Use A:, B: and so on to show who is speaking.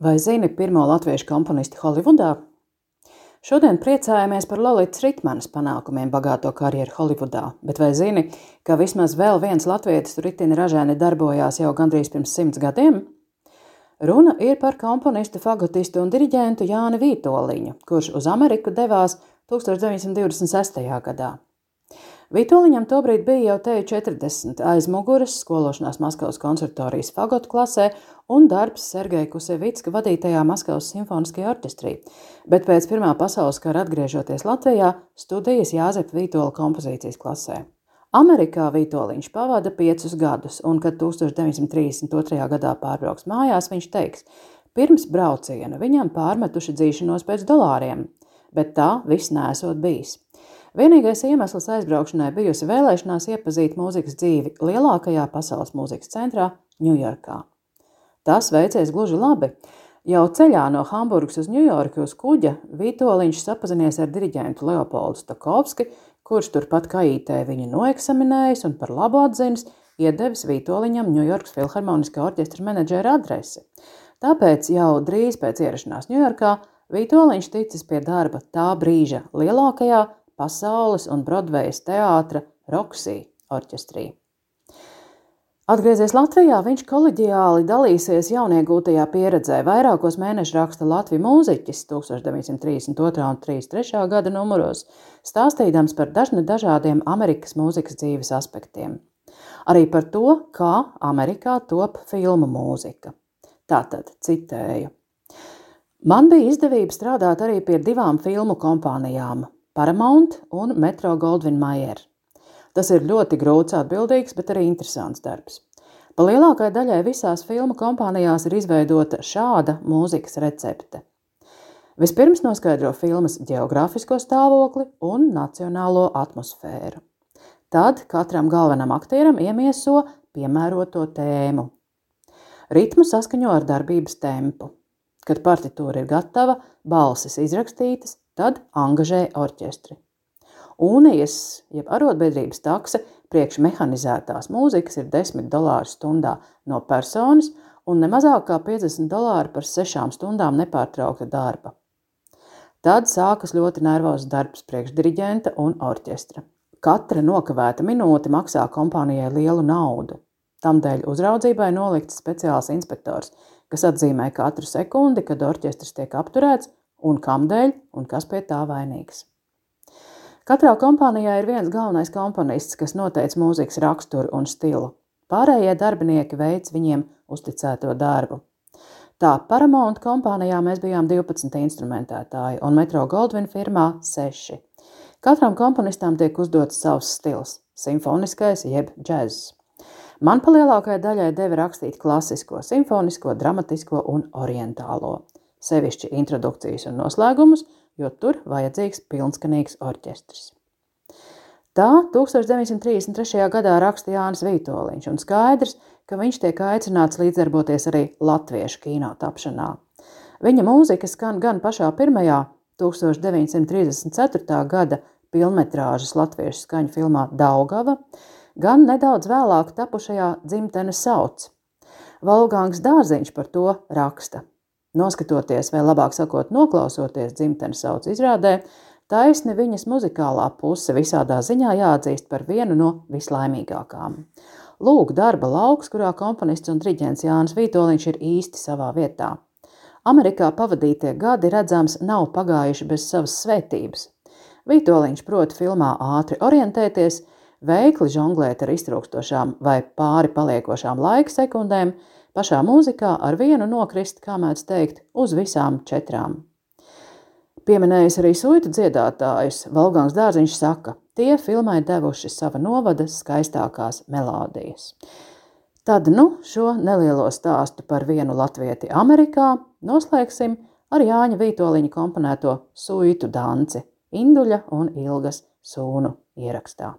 A: Vai zini pirmo latviešu komponisti Holivudā? Šodien priecājamies par Lolitas Ritmanas panākumiem bagāto karjeru Holivudā, bet vai zini, ka vismaz vēl viens latvietis ritina ražēni darbojās jau gandrīz pirms simts gadiem? Runa ir par komponistu, fagotistu un diriģentu Jāni Vītoliņu, kurš uz Ameriku devās 1926. gadā. Vitoļņam tobrīd bija jau teju 40, aiz muguras skološanās Maskavas konservatorijas fagotu klasē un darbs Sergeja Kusevicka vadītajā Maskavas simfoniskajā orķestrī, bet pēc Pirmā pasaules kara atgriežoties Latvijā, studijas Jāzepa Vītola kompozīcijas klasē. Amerikā Vitoļņš pavada piecus gadus, un, kad 1932. gadā pārbrauks mājās, viņš teiks, pirms brauciena viņam pārmetuši dzīšanos pēc dolāriem, bet tā viss nesot bijis. Vienīgais iemesls aizbraukšanai bijusi vēlēšanās iepazīt mūzikas dzīvi lielākajā pasaules mūzikas centrā Ņujorkā. Tas veicies gluži labi. Jau ceļā no Hamburgas uz Ņujorku uz kuģa Vitoļņš sapazinies ar diriģentu Leopoldu Stakovski, kurš turpat kaitē viņa noeksaminējis un par labu atzinis, iedevis Vitoļņam Ņujorkas filharmoniskā orķestra menedžera adresi. Tāpēc jau drīz pēc ierašanās Ņujorkā Vitoļņš ticis pie darba tā brīža lielākajā pasaules un Brodvejas teātra Roksī orķestrī. Atgriezies Latvijā, viņš koleģiāli dalīsies jauniegūtajā pieredzē. Vairākos mēnešus raksta Latvijas mūziķis 1932. un 33. gada numuros, stāstīdams par dažne dažādiem Amerikas mūzikas dzīves aspektiem. Arī par to, kā Amerikā top filmu mūzika. Tātad citēju. Man bija izdevība strādāt arī pie divām filmu kompānijām Paramount un Metro Goldwyn Mayer. Tas ir ļoti grūts, atbildīgs, bet arī interesants darbs. Pa lielākai daļai visās filmu kompānijās ir izveidota šāda mūzikas recepte. Vispirms noskaidro filmas geogrāfisko stāvokli un nacionālo atmosfēru. Tad katram galvenam aktieram iemieso piemēroto tēmu. Ritmu saskaņo ar darbības tempu. Kad partitūra ir gatava, balsis izrakstītas, tad angažē orķestri. Unijas, jeb arotbiedrības taksa priekš mehanizētās mūzikas ir 10 dolāri stundā no personas un ne mazāk kā 50 dolāri par sešām stundām nepārtraukta darba. Tad sākas ļoti nervozs darbs priekš diriģenta un orķestra. Katra nokavēta minūte maksā kompānijai lielu naudu. Tamdēļ uzraudzībai nolikts speciāls inspektors, kas atzīmē katru sekundi, kad orķestris tiek apturēts un kamdēļ un kas pie tā vainīgs. Katrā kompānijā ir viens galvenais komponists, kas noteica mūzikas raksturu un stilu. Pārējie darbinieki veic viņiem uzticēto darbu. Tā Paramount kompānijā mēs bijām 12 instrumentētāji un Metro Goldwyn firmā 6. Katram komponistam tiek uzdots savs stils - simfoniskais jeb džēzs. Man pa lielākajai daļai deva rakstīt klasisko, simfonisko, dramatisko un orientālo sevišķi introdukcijas un noslēgumus, jo tur vajadzīgs pilnskanīgs orķestris. Tā 1933. gadā raksta Jānis Vītoliņš, un skaidrs, ka viņš tiek aicināts līdzdarboties arī latviešu kino tapšanā. Viņa mūzika skan gan pašā pirmajā 1934. gada filmetrāžas latviešu skaņu filmā Daugava, gan nedaudz vēlāk tapušajā dzimtene sauc. Volgāns Dārziņš par to raksta. Noskatoties, vai labāk sakot, noklausoties dzimtenes sauc izrādē, taisni viņas muzikālā puse visādā ziņā jāatzīst par vienu no vislaimīgākām. Lūk, darba lauks, kurā komponists un triģents Jānis Vītoliņš ir īsti savā vietā. Amerikā pavadītie gadi redzams nav pagājuši bez savas svētības. Vītoliņš prot filmā ātri orientēties, veikli žonglēt ar iztrūkstošām vai pāri paliekošām laika sekundēm, pašā mūzikā ar vienu nokrist, kā mēdz teikt, uz visām četrām. Pieminējis arī suitu dziedātājus, Valgāns Dārziņš saka, tie filmai devuši sava novada skaistākās melodijas. Tad, nu, šo nelielo stāstu par vienu latvieti Amerikā noslēgsim ar Jāņa Vītoliņa komponēto suitu danci Induļa un Ilgas sūnu ierakstā.